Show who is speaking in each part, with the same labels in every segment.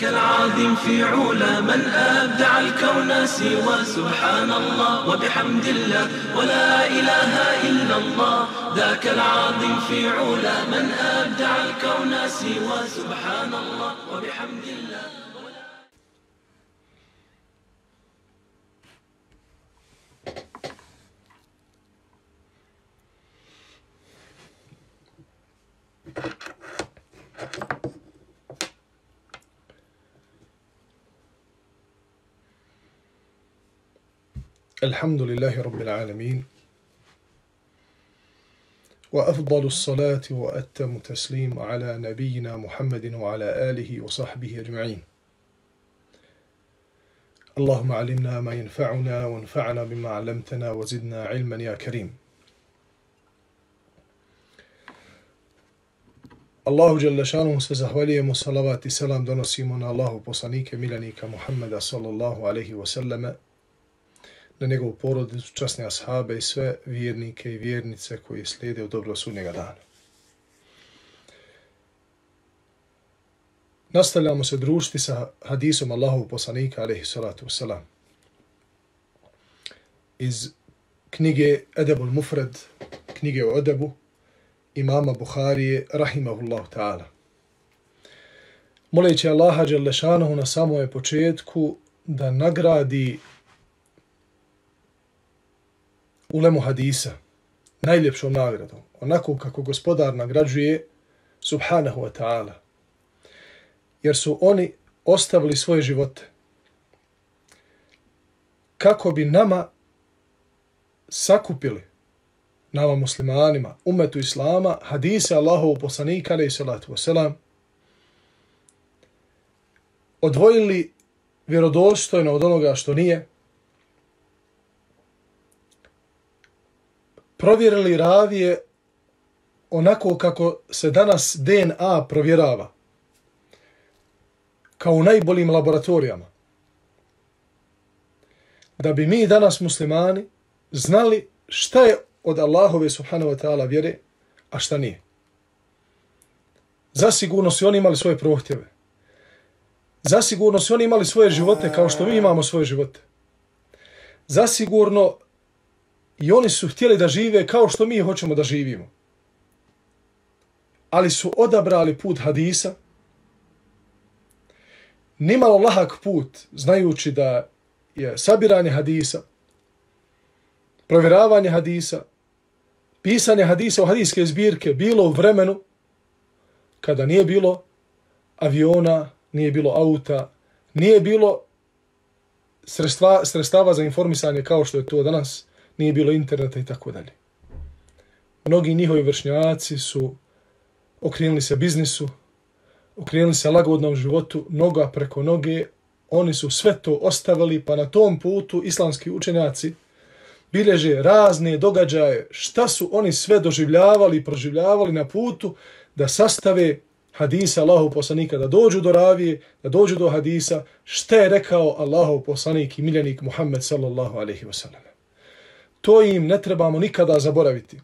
Speaker 1: ذاك العظيم في علا من أبدع الكون سوى سبحان الله وبحمد الله ولا إله إلا الله. ذاك العظيم في علا من أبدع الكون سوى سبحان الله وبحمد الله.
Speaker 2: الحمد لله رب العالمين. وأفضل الصلاة وأتم تسليم على نبينا محمد وعلى آله وصحبه أجمعين. اللهم علمنا ما ينفعنا وانفعنا بما علمتنا وزدنا علما يا كريم. Đalešanu se zahvalijemo, salavat i selam donosimo na Allahu poslanike, milenika Muhammeda sallallahu alaihi wa sallame, na njegovu porodicu, časne ashabe i sve vjernike i vjernice koji slijede u dobro sudnjega dana. Nastavljamo se družiti sa hadisom Allahov poslanika, alaihi salatu wasalam, iz knjige Edebul Mufred, knjige o Edebu, imama Buharije, rahimahullahu ta'ala. Moleći Allaha Đelešanohu na samom početku da nagradi ulemu hadisa najljepšom nagradom, onako kako gospodar nagrađuje subhanahu wa ta'ala. Jer su oni ostavili svoje živote kako bi nama sakupili nama muslimanima, umetu islama, hadise Allahovu poslanika, alaih salatu wasalam, odvojili vjerodostojno od onoga što nije, provjerili ravije onako kako se danas DNA provjerava, kao u najboljim laboratorijama. Da bi mi danas muslimani znali šta je od Allahove subhanahu wa ta'ala vjere, a šta nije. Zasigurno su oni imali svoje prohtjeve. Zasigurno su oni imali svoje živote kao što mi imamo svoje živote. Zasigurno i oni su htjeli da žive kao što mi hoćemo da živimo. Ali su odabrali put hadisa, nimalo lahak put, znajući da je sabiranje hadisa, provjeravanje hadisa, pisanje hadisa u hadiske zbirke bilo u vremenu kada nije bilo aviona, nije bilo auta, nije bilo sredstva, sredstava za informisanje kao što je to danas, nije bilo interneta i tako dalje. Mnogi njihovi vršnjaci su okrenuli se biznisu, okrenuli se lagodnom životu, noga preko noge, oni su sve to ostavili, pa na tom putu islamski učenjaci bilježe razne događaje, šta su oni sve doživljavali i proživljavali na putu da sastave hadisa Allahov poslanika, da dođu do ravije, da dođu do hadisa, šta je rekao Allahov poslanik i miljenik Muhammed sallallahu alaihi wasallam. To im ne trebamo nikada zaboraviti.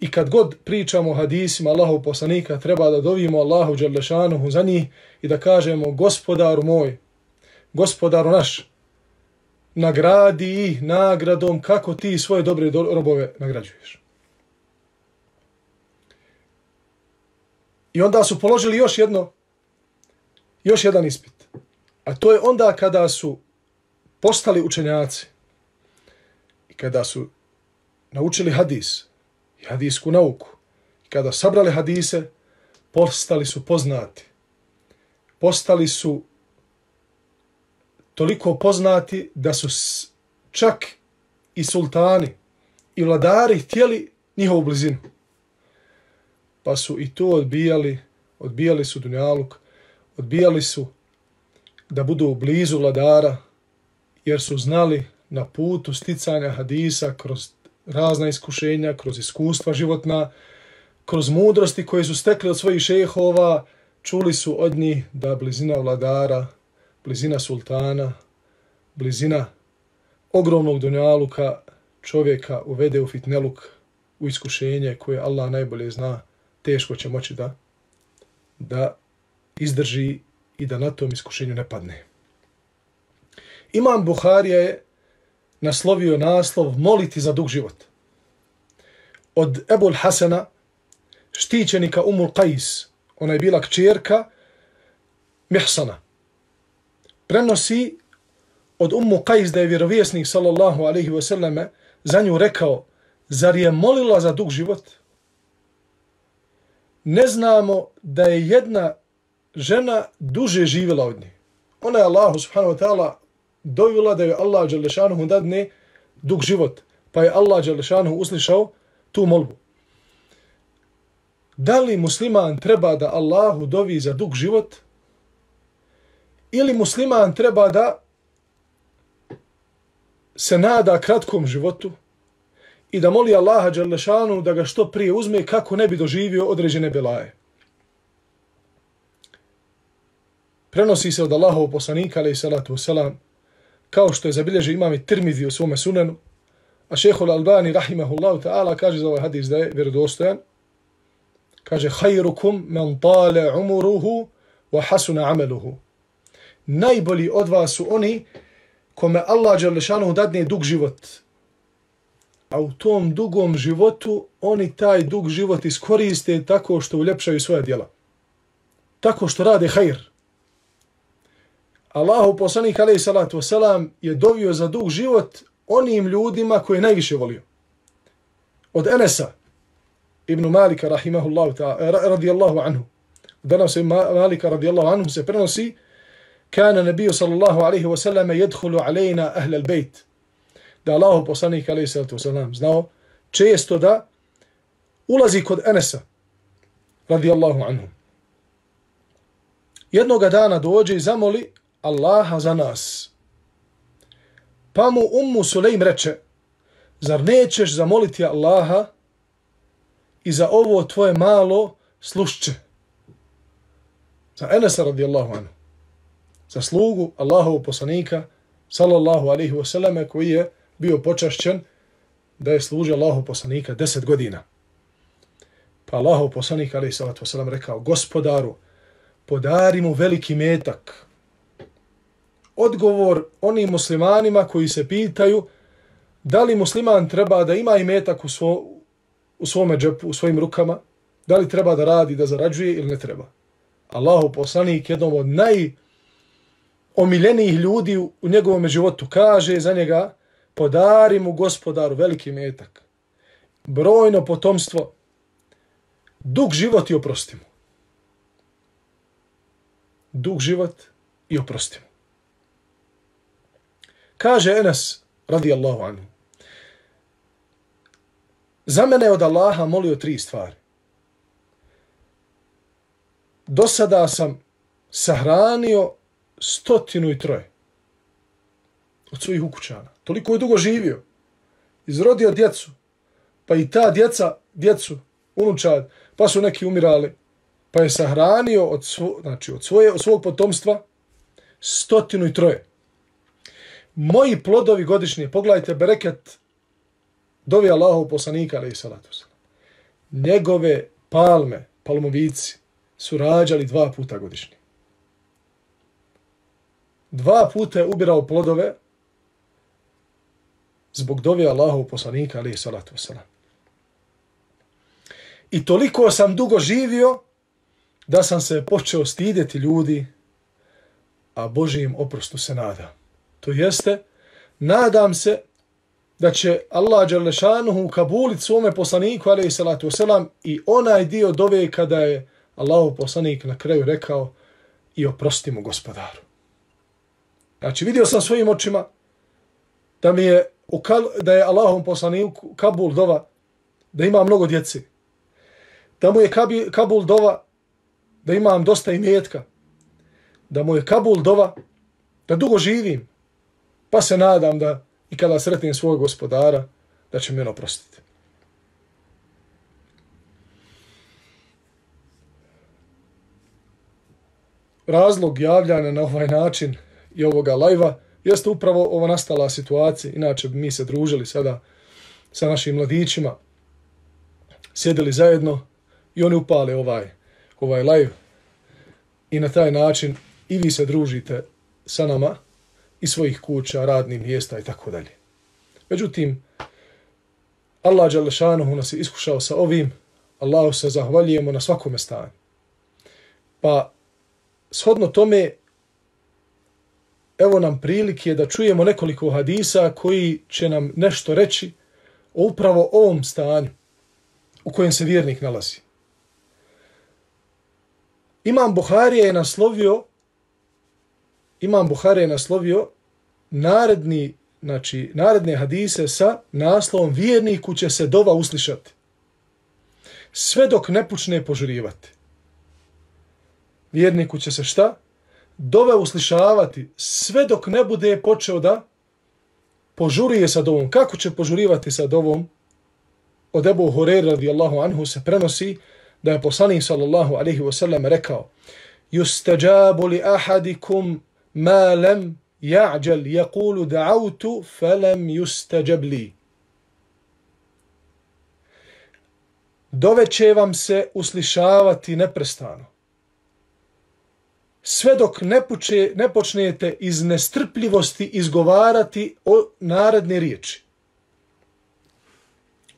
Speaker 2: I kad god pričamo o hadisima Allahov poslanika, treba da dovimo Allahu Đerlešanuhu za njih i da kažemo gospodaru moj, gospodaru naš, nagradi ih nagradom kako ti svoje dobre robove nagrađuješ. I onda su položili još jedno, još jedan ispit. A to je onda kada su postali učenjaci i kada su naučili hadis i hadisku nauku i kada sabrali hadise, postali su poznati. Postali su toliko poznati da su čak i sultani i vladari htjeli njihovu blizinu. Pa su i to odbijali, odbijali su dunjaluk, odbijali su da budu blizu vladara, jer su znali na putu sticanja hadisa kroz razna iskušenja, kroz iskustva životna, kroz mudrosti koje su stekli od svojih šehova, čuli su od njih da blizina vladara, blizina sultana, blizina ogromnog dunjaluka čovjeka uvede u fitneluk, u iskušenje koje Allah najbolje zna, teško će moći da, da izdrži i da na tom iskušenju ne padne. Imam Buharija je naslovio naslov moliti za dug život. Od Ebul Hasana, štićenika Umul Qais, ona je bila kćerka Mihsana. Prenosi od Ummu Qais da je vjerovjesnik sallallahu alaihi wasallame za nju rekao, zar je molila za dug život? Ne znamo da je jedna žena duže živjela od nje. Ona je Allahu subhanahu wa ta'ala dovila da je Allah Đelešanuhu dadne dug život. Pa je Allah Đelešanuhu uslišao tu molbu. Da li musliman treba da Allahu dovi za dug život? Ili musliman treba da se nada kratkom životu i da moli Allaha Đalešanu da ga što prije uzme kako ne bi doživio određene belaje. Prenosi se od Allahov poslanika, alaih salatu wasalam, kao što je zabilježio imam i Tirmidhi u svome sunenu, a šehol Albani, rahimahullahu ta'ala, kaže za ovaj hadis da je vjerodostojan, kaže, hajrukum men tale umuruhu wa hasuna ameluhu. Najbolji od vas su oni kome Allah Đalešanu dadne dug život. A u tom dugom životu oni taj dug život iskoriste tako što uljepšaju svoja djela. Tako što rade hajr. Allahu poslanik alaih salatu wasalam je dovio za dug život onim ljudima koje je najviše volio. Od Enesa, Ibn Malika rahimahullahu ta, eh, radijallahu anhu. Danas se Malika radijallahu anhu se prenosi kana nabiju sallallahu alaihi wasalam jedhulu alejna ahle bejt. Da Allahu poslanik alaihi salatu wasalam znao često da ulazi kod Enesa radijallahu anhu. Jednoga dana dođe i zamoli Allaha za nas. Pa mu ummu Sulejm reče, zar nećeš zamoliti Allaha i za ovo tvoje malo slušće? Za Enesa radijallahu anhu za slugu Allahovog poslanika sallallahu alaihi wasallam koji je bio počašćen da je služio Allahov poslanika deset godina. Pa Allahov poslanik alaihi sallatu wasallam rekao gospodaru podari mu veliki metak. Odgovor onim muslimanima koji se pitaju da li musliman treba da ima imetak u, svo, u svome džepu, u svojim rukama, da li treba da radi, da zarađuje ili ne treba. Allahu poslanik jednom od naj omiljenijih ljudi u njegovom životu kaže za njega podari mu gospodaru veliki metak, brojno potomstvo, dug život i oprosti mu. Dug život i oprostimo. Kaže Enes, radi Allahu anhu, za mene od Allaha molio tri stvari. Do sada sam sahranio stotinu i troje od svojih ukućana. Toliko je dugo živio. Izrodio djecu. Pa i ta djeca, djecu, unučad, pa su neki umirali. Pa je sahranio od, svo, znači, od, svoje, od svog potomstva stotinu i troje. Moji plodovi godišnji, pogledajte, bereket dovi Allahu poslanika, ali i salatu Njegove palme, palmovici, su rađali dva puta godišnje dva puta je ubirao plodove zbog dove Allahu poslanika alaihi salatu wasalam. I toliko sam dugo živio da sam se počeo stideti ljudi, a Božijem oprostu se nada. To jeste, nadam se da će Allah Đalešanuhu kabulit svome poslaniku alaihi salatu wasalam i onaj dio dove kada je Allahu poslanik na kraju rekao i oprosti mu gospodaru. Znači, vidio sam svojim očima da mi je, da je Allahom poslaniku Kabul dova da ima mnogo djece. Da mu je Kabul dova da imam dosta imetka. Da mu je Kabul dova da dugo živim. Pa se nadam da i kada sretnim svog gospodara da će meno prostiti. razlog javljanja na ovaj način i ovoga lajva jeste upravo ova nastala situacija. Inače bi mi se družili sada sa našim mladićima, sjedili zajedno i oni upale ovaj, ovaj live i na taj način i vi se družite sa nama i svojih kuća, radnih mjesta i tako dalje. Međutim, Allah Đalešanuhu nas je iskušao sa ovim, Allahu se zahvaljujemo na svakome stanju. Pa, shodno tome, evo nam prilike da čujemo nekoliko hadisa koji će nam nešto reći o upravo ovom stanju u kojem se vjernik nalazi. Imam Buharija je naslovio Imam Buharija je naslovio naredni, znači, naredne hadise sa naslovom vjerniku će se dova uslišati. Sve dok ne počne požurivati. Vjerniku će se šta? Dove uslišavati sve dok ne bude počeo da požurije sa dovom. Kako će požurivati sa dovom? Od Ebu Horeira radijallahu anhu se prenosi da je poslanik sallallahu alaihi wasallam rekao Yustajabu li ahadikum ma lam ja'đal yaqulu da'autu falam yustajab li. Dove će vam se uslišavati neprestano. Sve dok ne, puče, ne počnete iz nestrpljivosti izgovarati o naredne riječi.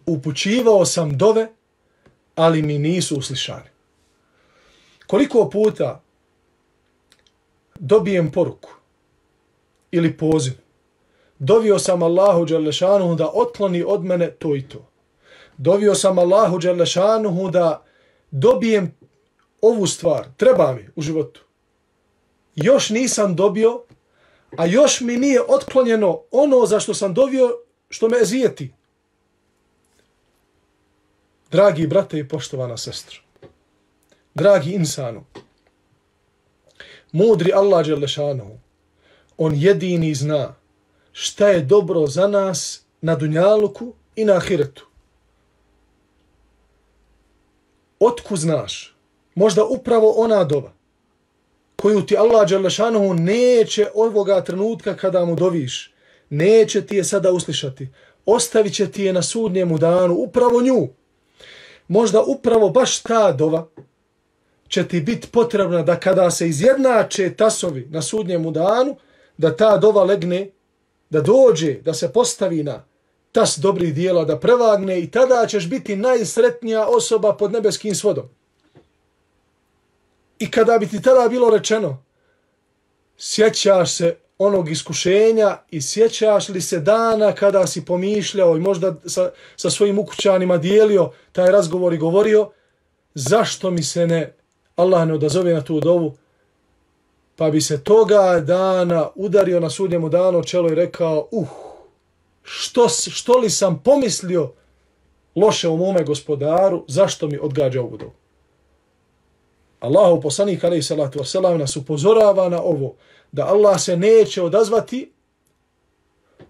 Speaker 2: Upućivao sam dove, ali mi nisu uslišani. Koliko puta dobijem poruku ili poziv, dovio sam Allahu Đalešanuhu da otkloni od mene to i to. Dovio sam Allahu Đalešanuhu da dobijem ovu stvar, treba mi u životu. Još nisam dobio, a još mi nije otklonjeno ono za što sam dovio, što me ezijeti. Dragi brate i poštovana sestra, dragi insanu, mudri Allah Đelešanohu, on jedini zna šta je dobro za nas na Dunjaluku i na Ahiretu. Otku znaš, možda upravo ona doba, koju ti Allah Đelešanohu neće ovoga trenutka kada mu doviš, neće ti je sada uslišati, ostavit će ti je na sudnjemu danu, upravo nju, možda upravo baš ta dova će ti biti potrebna da kada se izjednače tasovi na sudnjemu danu, da ta dova legne, da dođe, da se postavi na tas dobrih dijela, da prevagne i tada ćeš biti najsretnija osoba pod nebeskim svodom. I kada bi ti tada bilo rečeno, sjećaš se onog iskušenja i sjećaš li se dana kada si pomišljao i možda sa, sa svojim ukućanima dijelio taj razgovor i govorio zašto mi se ne Allah ne odazove na tu dovu pa bi se toga dana udario na sudnjemu danu čelo i rekao uh, što, što li sam pomislio loše u mome gospodaru zašto mi odgađa ovu dobu? Allahu poslanik alejhi salatu wasalam nas upozorava na ovo da Allah se neće odazvati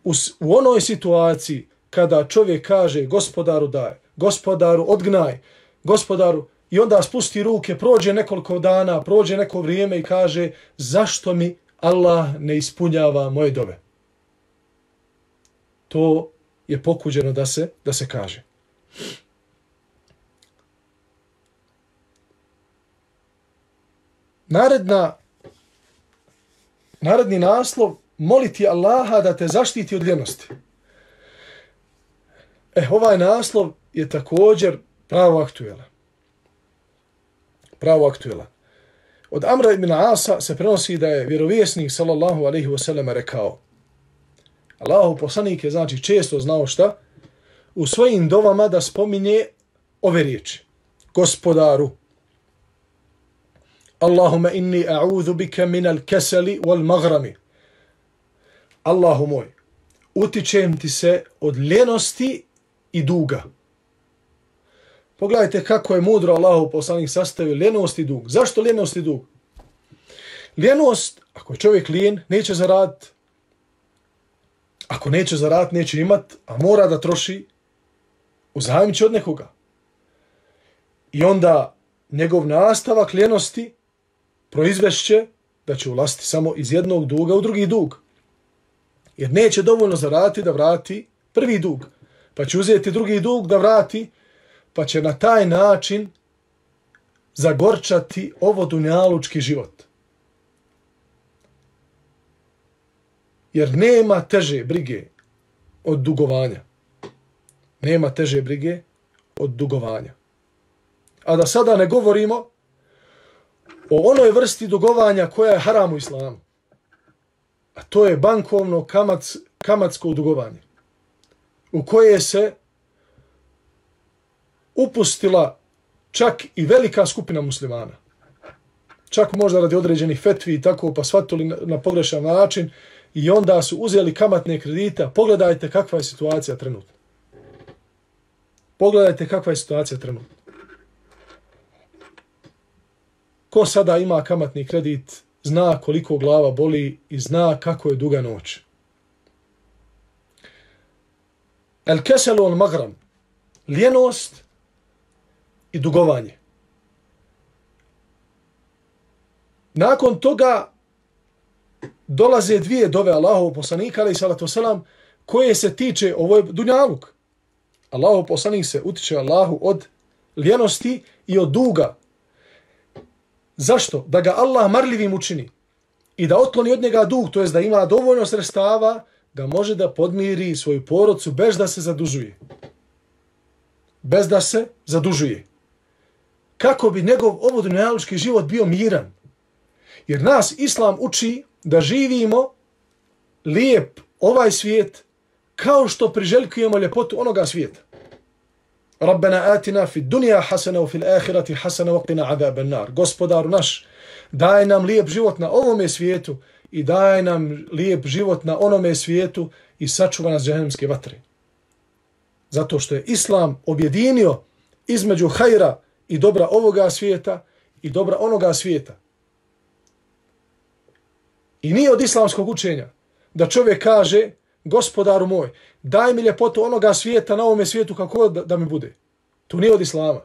Speaker 2: u, u onoj situaciji kada čovjek kaže gospodaru daj, gospodaru odgnaj, gospodaru i onda spusti ruke, prođe nekoliko dana, prođe neko vrijeme i kaže zašto mi Allah ne ispunjava moje dove. To je pokuđeno da se da se kaže. Naredna Naredni naslov, moliti Allaha da te zaštiti od ljenosti. E, ovaj naslov je također pravo aktuelan. Pravo aktuelan. Od Amra ibn Asa se prenosi da je vjerovjesnik sallallahu alaihi wasallam rekao Allahu poslanik je znači često znao šta? U svojim dovama da spominje ove riječi. Gospodaru, Allahumma inni a'udhu bika min al-kasali wal maghrami. Allahu moj, utičem ti se od ljenosti i duga. Pogledajte kako je mudro Allahu poslanik sastavio ljenost i dug. Zašto ljenost i dug? Ljenost, ako je čovjek lijen, neće zarad. Ako neće zarad, neće imat, a mora da troši, uzajemit od nekoga. I onda njegov nastavak ljenosti proizvešće da će ulaziti samo iz jednog duga u drugi dug. Jer neće dovoljno zaraditi da vrati prvi dug. Pa će uzeti drugi dug da vrati, pa će na taj način zagorčati ovo dunjalučki život. Jer nema teže brige od dugovanja. Nema teže brige od dugovanja. A da sada ne govorimo o onoj vrsti dugovanja koja je haram u islamu. A to je bankovno kamac, kamatsko dugovanje. U koje se upustila čak i velika skupina muslimana. Čak možda radi određenih fetvi i tako pa shvatili na, na pogrešan način i onda su uzeli kamatne kredite. Pogledajte kakva je situacija trenutno. Pogledajte kakva je situacija trenutno. Ko sada ima kamatni kredit, zna koliko glava boli i zna kako je duga noć. El keselu on magram. Lijenost i dugovanje. Nakon toga dolaze dvije dove Allahov poslanika, ali salatu selam, koje se tiče, ovo je dunjaluk. Allahov poslanik se utiče Allahu od ljenosti i od duga. Zašto? Da ga Allah marljivim učini i da otkloni od njega dug, to jest da ima dovoljno sredstava da može da podmiri svoju porodcu bez da se zadužuje. Bez da se zadužuje kako bi njegov ovodunjalučki život bio miran. Jer nas Islam uči da živimo lijep ovaj svijet kao što priželjkujemo ljepotu onoga svijeta. Rabbena atina fi dunja hasana u fil ahirati hasana u qina azaban nar. Gospodaru naš, daj nam lijep život na ovome svijetu i daj nam lijep život na onome svijetu i sačuva nas džahnemske vatre. Zato što je Islam objedinio između hajra i dobra ovoga svijeta i dobra onoga svijeta. I nije od islamskog učenja da čovjek kaže gospodaru moj, daj mi ljepotu onoga svijeta na ovome svijetu kako da, da mi bude. To nije od islama.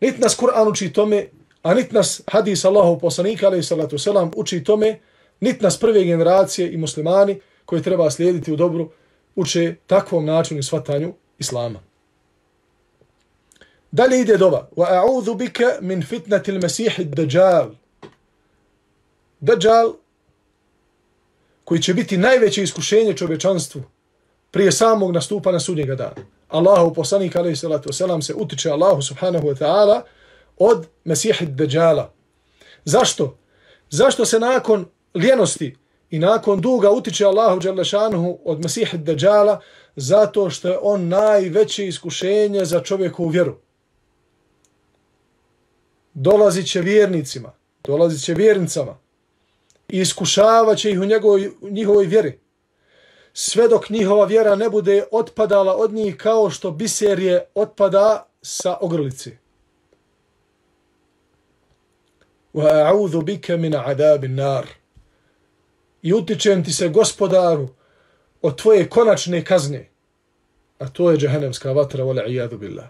Speaker 2: Niti nas Kur'an uči tome, a niti nas hadis Allahov poslanika, ali salatu selam, uči tome, niti nas prve generacije i muslimani koji treba slijediti u dobru, uče takvom načinu i shvatanju islama. Dalje ide dova. Wa a'udhu bika min fitnati al-masih ad-dajjal. Dajjal koji će biti najveće iskušenje čovječanstvu prije samog nastupanja sudnjega dana. Allahu poslanik alejhi salatu vesselam se utiče Allahu subhanahu wa ta'ala od Masih ad-Dajjala. Zašto? Zašto se nakon ljenosti i nakon duga utiče Allahu dželle od Masih ad-Dajjala zato što je on najveće iskušenje za čovjekovu vjeru dolazit će vjernicima, dolazit će vjernicama i iskušavat će ih u njegovoj, njihovoj vjeri. Sve dok njihova vjera ne bude otpadala od njih kao što biserje otpada sa ogrlici. Wa بِكَ bika min النَّارِ nar. I utičem ti se gospodaru od tvoje konačne kazne. A to je džahenemska vatra, wala ijadu billah.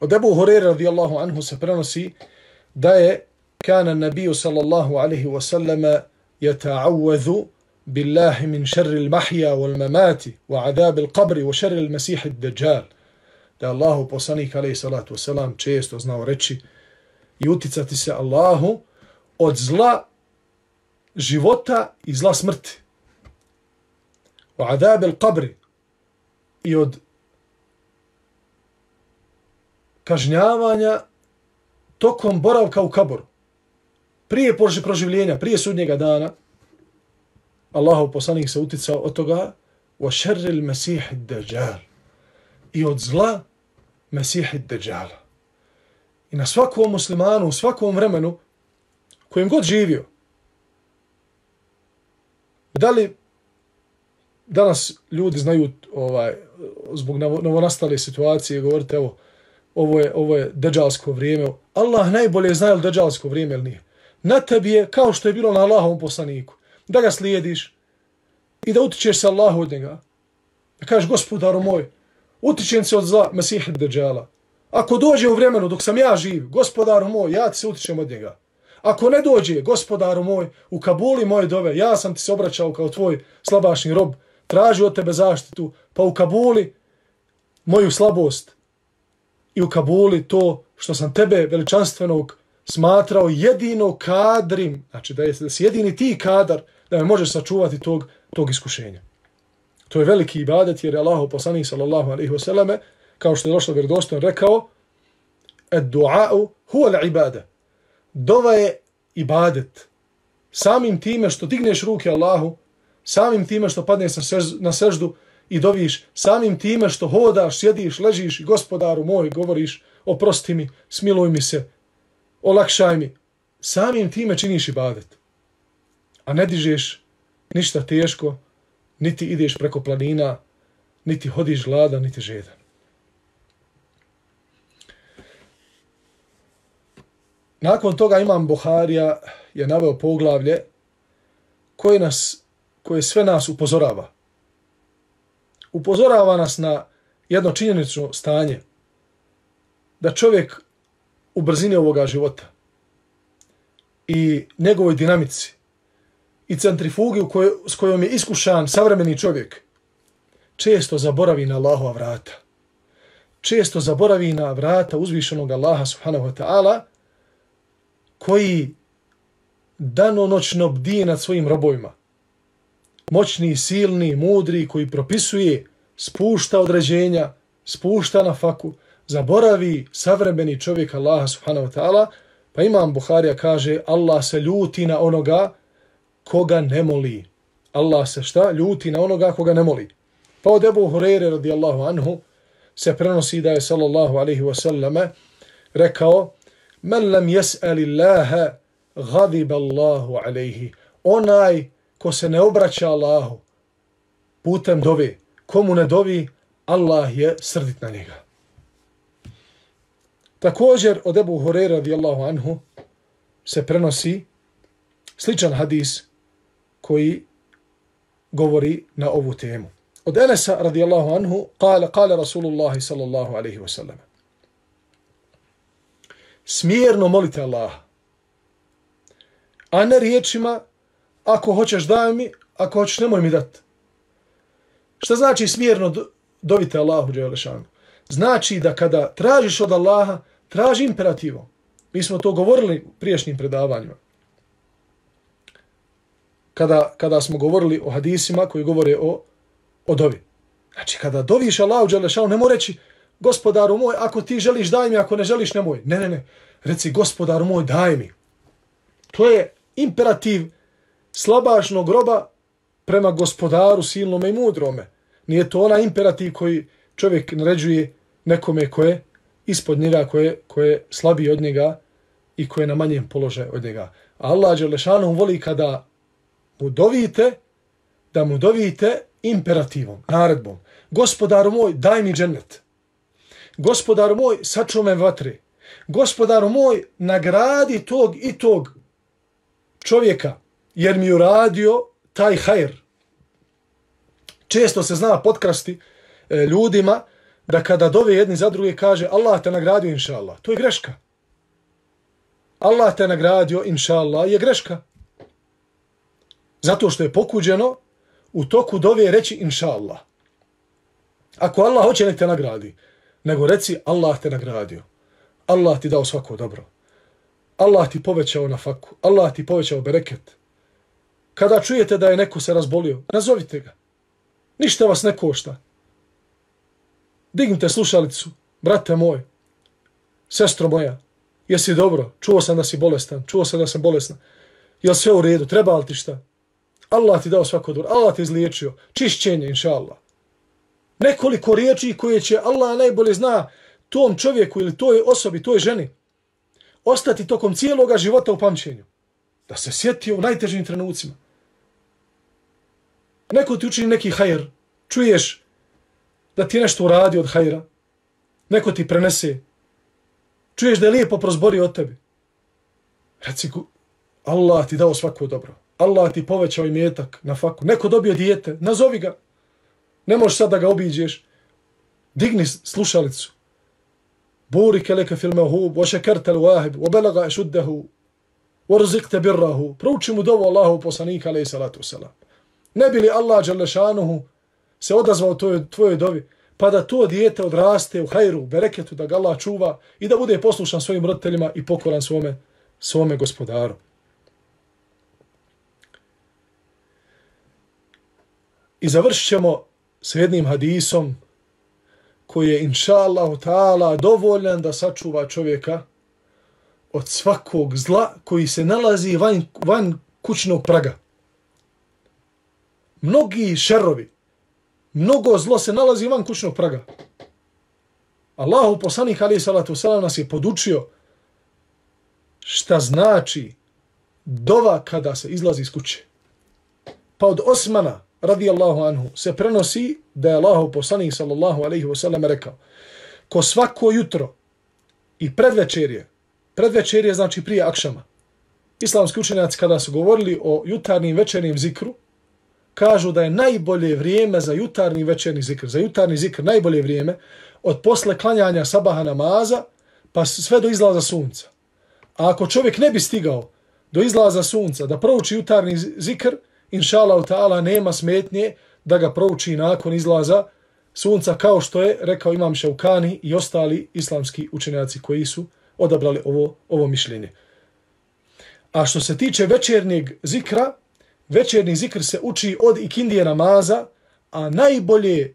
Speaker 2: Od Ebu Horeira radijallahu anhu se prenosi da je kana nabiju sallallahu alaihi wa sallama billahi min šerri l-mahja wal-mamati wa adabi l-qabri wa šerri l-masihi d-dajjal. Da Allahu poslanik alaihi salatu wa salam često znao reći i uticati se Allahu od zla života i zla smrti. Wa adabi l-qabri i od kažnjavanja tokom boravka u kaboru. Prije proživljenja, prije sudnjega dana, Allahov poslanik se uticao od toga wa الْمَسِيحِ الدَّجَالِ dajjal i od zla mesih dajjala. I na svakom muslimanu, u svakom vremenu, kojem god živio, da li danas ljudi znaju ovaj, zbog novonastale situacije govorite, evo, ovo je, ovo je deđalsko vrijeme. Allah najbolje zna li deđalsko vrijeme ili nije. Na tebi je kao što je bilo na Allahovom poslaniku. Da ga slijediš i da utičeš se Allahu od njega. Da kažeš gospodaru moj, utičem se od zla Mesih deđala. Ako dođe u vremenu dok sam ja živ, gospodaru moj, ja ti se utičem od njega. Ako ne dođe, gospodaru moj, u Kabuli moje dove, ja sam ti se obraćao kao tvoj slabašni rob, tražio od tebe zaštitu, pa u Kabuli moju slabost i u Kabuli to što sam tebe veličanstvenog smatrao jedino kadrim, znači da, je, da si jedini ti kadar da me možeš sačuvati tog, tog iskušenja. To je veliki ibadet jer je Allah poslanih sallallahu alaihi wasallam kao što je došlo vjerodostojno rekao ed du'a'u huwa l'ibada. Dova je ibadet. Samim time što digneš ruke Allahu, samim time što padneš na, sež, na seždu i doviš, samim time što hodaš, sjediš, ležiš i gospodaru moj govoriš oprosti mi, smiluj mi se, olakšaj mi. Samim time činiš ibadet. A ne dižeš ništa teško, niti ideš preko planina, niti hodiš glada, niti žedan. Nakon toga imam Buharija je naveo poglavlje koje, nas, koje sve nas upozorava. Upozorava nas na jedno činjenično stanje da čovjek u brzini ovoga života i njegovoj dinamici i centrifugi u kojoj, s kojom je iskušan savremeni čovjek često zaboravi na Allahova vrata. Često zaboravi na vrata uzvišenog Allaha subhanahu wa ta'ala koji danonoćno bdije nad svojim robovima. Moćni, silni, mudri koji propisuje, spušta određenja, spušta na faku, zaboravi savremeni čovjek Allaha subhanahu wa ta'ala, pa imam Buharija kaže Allah se ljuti na onoga koga ne moli. Allah se šta? Ljuti na onoga koga ne moli. Pa od Ebu Hureyre radijallahu anhu se prenosi da je sallallahu alaihi wa sallame rekao Men lam jes'ali Allaha gadib Allahu alaihi. Onaj ko se ne obraća Allahu putem dovi, komu ne dovi, Allah je srdit na njega. Također od Ebu Hureyre radijallahu anhu se prenosi sličan hadis koji govori na ovu temu. Od Enesa radijallahu anhu kale, kale Rasulullah sallallahu alaihi wasallam. Smjerno molite Allaha. A ne riječima, ako hoćeš daj mi, ako hoćeš nemoj mi dati. Šta znači smjerno dovite Allahu Đelešanu? Znači da kada tražiš od Allaha, traži imperativom. Mi smo to govorili u priješnjim predavanjima kada, kada smo govorili o hadisima koji govore o, o dovi. Znači, kada doviš Allahu Đelešanu, nemoj reći, gospodaru moj, ako ti želiš, daj mi, ako ne želiš, nemoj. Ne, ne, ne. Reci, gospodaru moj, daj mi. To je imperativ slabašnog groba prema gospodaru silnome i mudrome. Nije to ona imperativ koji čovjek naređuje nekome koje ispod njega, koje, koje slabiji od njega i koje na manjem položaju od njega. Allah Đelešanu voli kada mu dovite, da mu dovite imperativom, naredbom. Gospodaru moj, daj mi džennet. Gospodaru moj, sačuvaj me vatre. Gospodaru moj, nagradi tog i tog čovjeka, jer mi uradio taj hajr. Često se zna potkrasti e, ljudima da kada dove jedni za druge kaže Allah te nagradio, inša Allah. To je greška. Allah te nagradio, inša Allah, je greška. Zato što je pokuđeno u toku dove reći inša Allah. Ako Allah hoće nek te nagradi, nego reci Allah te nagradio. Allah ti dao svako dobro. Allah ti povećao na faku. Allah ti povećao bereket. Kada čujete da je neko se razbolio, nazovite ga. Ništa vas ne košta. Dignite slušalicu, brate moj, sestro moja, jesi dobro, čuo sam da si bolestan, čuo sam da sam bolesna. Jel sve u redu, treba li ti šta? Allah ti dao svako dobro, Allah ti izliječio, čišćenje, inša Allah. Nekoliko riječi koje će Allah najbolje zna tom čovjeku ili toj osobi, toj ženi, ostati tokom cijeloga života u pamćenju. Da se sjetio u najtežim trenucima. Neko ti učini neki hajr, čuješ da ti je nešto uradio od hajra, neko ti prenese, čuješ da je lijepo prozborio od tebi. Reci, Allah ti dao svako dobro. Allah ti povećao imetak na faku. Neko dobio dijete, nazovi ga. Ne možeš sad da ga obiđeš. Digni slušalicu. burike leke fil mehub, wa šekerte l'wahib, wa belaga šuddehu, wa rzikte birrahu. Prouči mu dovu Allahu poslanika, alaih salatu wasalam. Ne bi li Allah Đalešanuhu se odazvao toj, tvojoj dovi, pa da to dijete odraste u hajru, bereketu, da ga Allah čuva i da bude poslušan svojim roditeljima i pokoran svome, svome gospodaru. I završit ćemo s jednim hadisom koji je, inša Allah, ta'ala, dovoljan da sačuva čovjeka od svakog zla koji se nalazi van, van kućnog praga. Mnogi šerovi, mnogo zlo se nalazi van kućnog praga. Allahu poslanik alaih salatu selam nas je podučio šta znači dova kada se izlazi iz kuće. Pa od Osmana, radijallahu anhu, se prenosi da je Allahu poslanik sallallahu alaihi sellem rekao ko svako jutro i predvečerje, predvečerje znači prije akšama, islamski učenjaci kada su govorili o jutarnjem večernjem zikru, kažu da je najbolje vrijeme za jutarnji večerni zikr, za jutarnji zikr najbolje vrijeme od posle klanjanja sabaha namaza pa sve do izlaza sunca. A ako čovjek ne bi stigao do izlaza sunca da prouči jutarni zikr, inša Allah ta'ala nema smetnje da ga prouči nakon izlaza sunca kao što je rekao Imam Šaukani i ostali islamski učenjaci koji su odabrali ovo, ovo mišljenje. A što se tiče večernjeg zikra, večerni zikr se uči od ikindije namaza, a najbolje,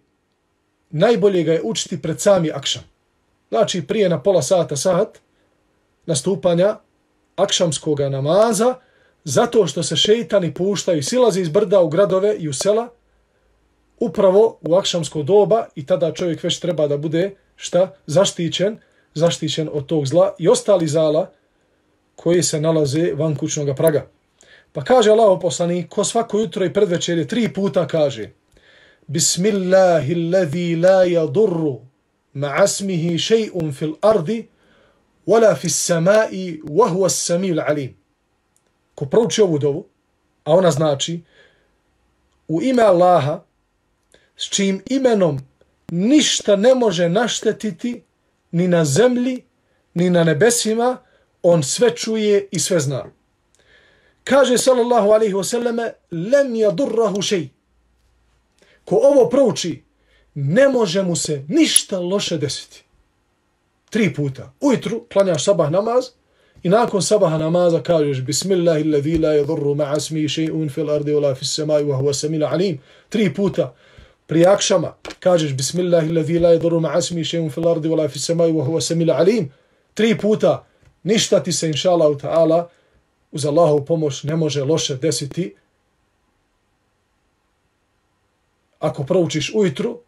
Speaker 2: najbolje ga je učiti pred sami akšam. Znači prije na pola sata, sat, nastupanja akšamskog namaza, zato što se šeitani puštaju, i silazi iz brda u gradove i u sela, upravo u akšamsko doba i tada čovjek već treba da bude šta zaštićen, zaštićen od tog zla i ostali zala koji se nalaze van kućnog praga. Pa kaže Allah poslani, ko svako jutro i predvečer tri puta kaže Bismillahi la yadurru ma'asmihi še'un fil ardi wala fis samai wa huwa as-sami'ul alim. Ko prouči ovu dovu, a ona znači u ime Allaha s čim imenom ništa ne može naštetiti ni na zemlji, ni na nebesima, on sve čuje i sve zna. Kaže sallallahu alaihi wasallame, lem yadurrahu shay. Ko ovo prouči, ne može mu se ništa loše desiti. Tri puta. Ujutru klanjaš sabah namaz i nakon sabaha namaza kažeš Bismillahi la yadurru ma'a ismi še'un fil ardi wala fis samai wa huwa samil alim. Tri puta. Pri akšama kažeš Bismillahi la yadurru ma'a ismi še'un fil ardi wala fis samai wa huwa samil alim. Tri puta. Ništa ti se inshallah ta'ala uz Allahovu pomoć ne može loše desiti ako proučiš ujutru,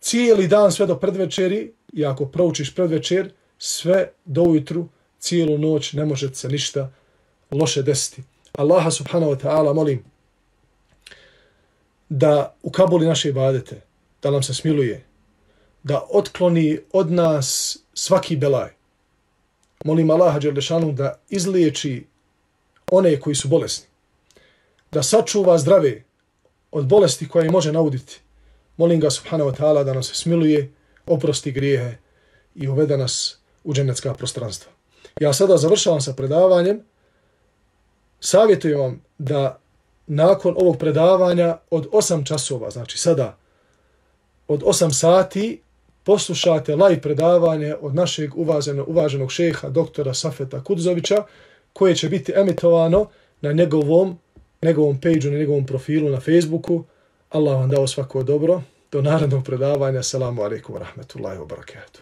Speaker 2: cijeli dan sve do predvečeri, i ako proučiš predvečer, sve do ujutru, cijelu noć, ne može se ništa loše desiti. Allaha subhanahu wa ta'ala molim da ukabuli naše ibadete, da nam se smiluje, da otkloni od nas svaki belaj. Molim Allaha Đerlešanu da izliječi one koji su bolesni. Da sačuva zdrave od bolesti koje može nauditi. Molim ga subhanahu wa ta'ala da nas smiluje, oprosti grijehe i uvede nas u dženecka prostranstva. Ja sada završavam sa predavanjem. Savjetujem vam da nakon ovog predavanja od 8 časova, znači sada od 8 sati, poslušate live predavanje od našeg uvaženog, uvaženog šeha, doktora Safeta Kudzovića, koje će biti emitovano na njegovom, njegovom page-u, na njegovom profilu na Facebooku. Allah vam dao svako dobro. Do narednog predavanja. Assalamu alaikum wa rahmatullahi wa barakatuh.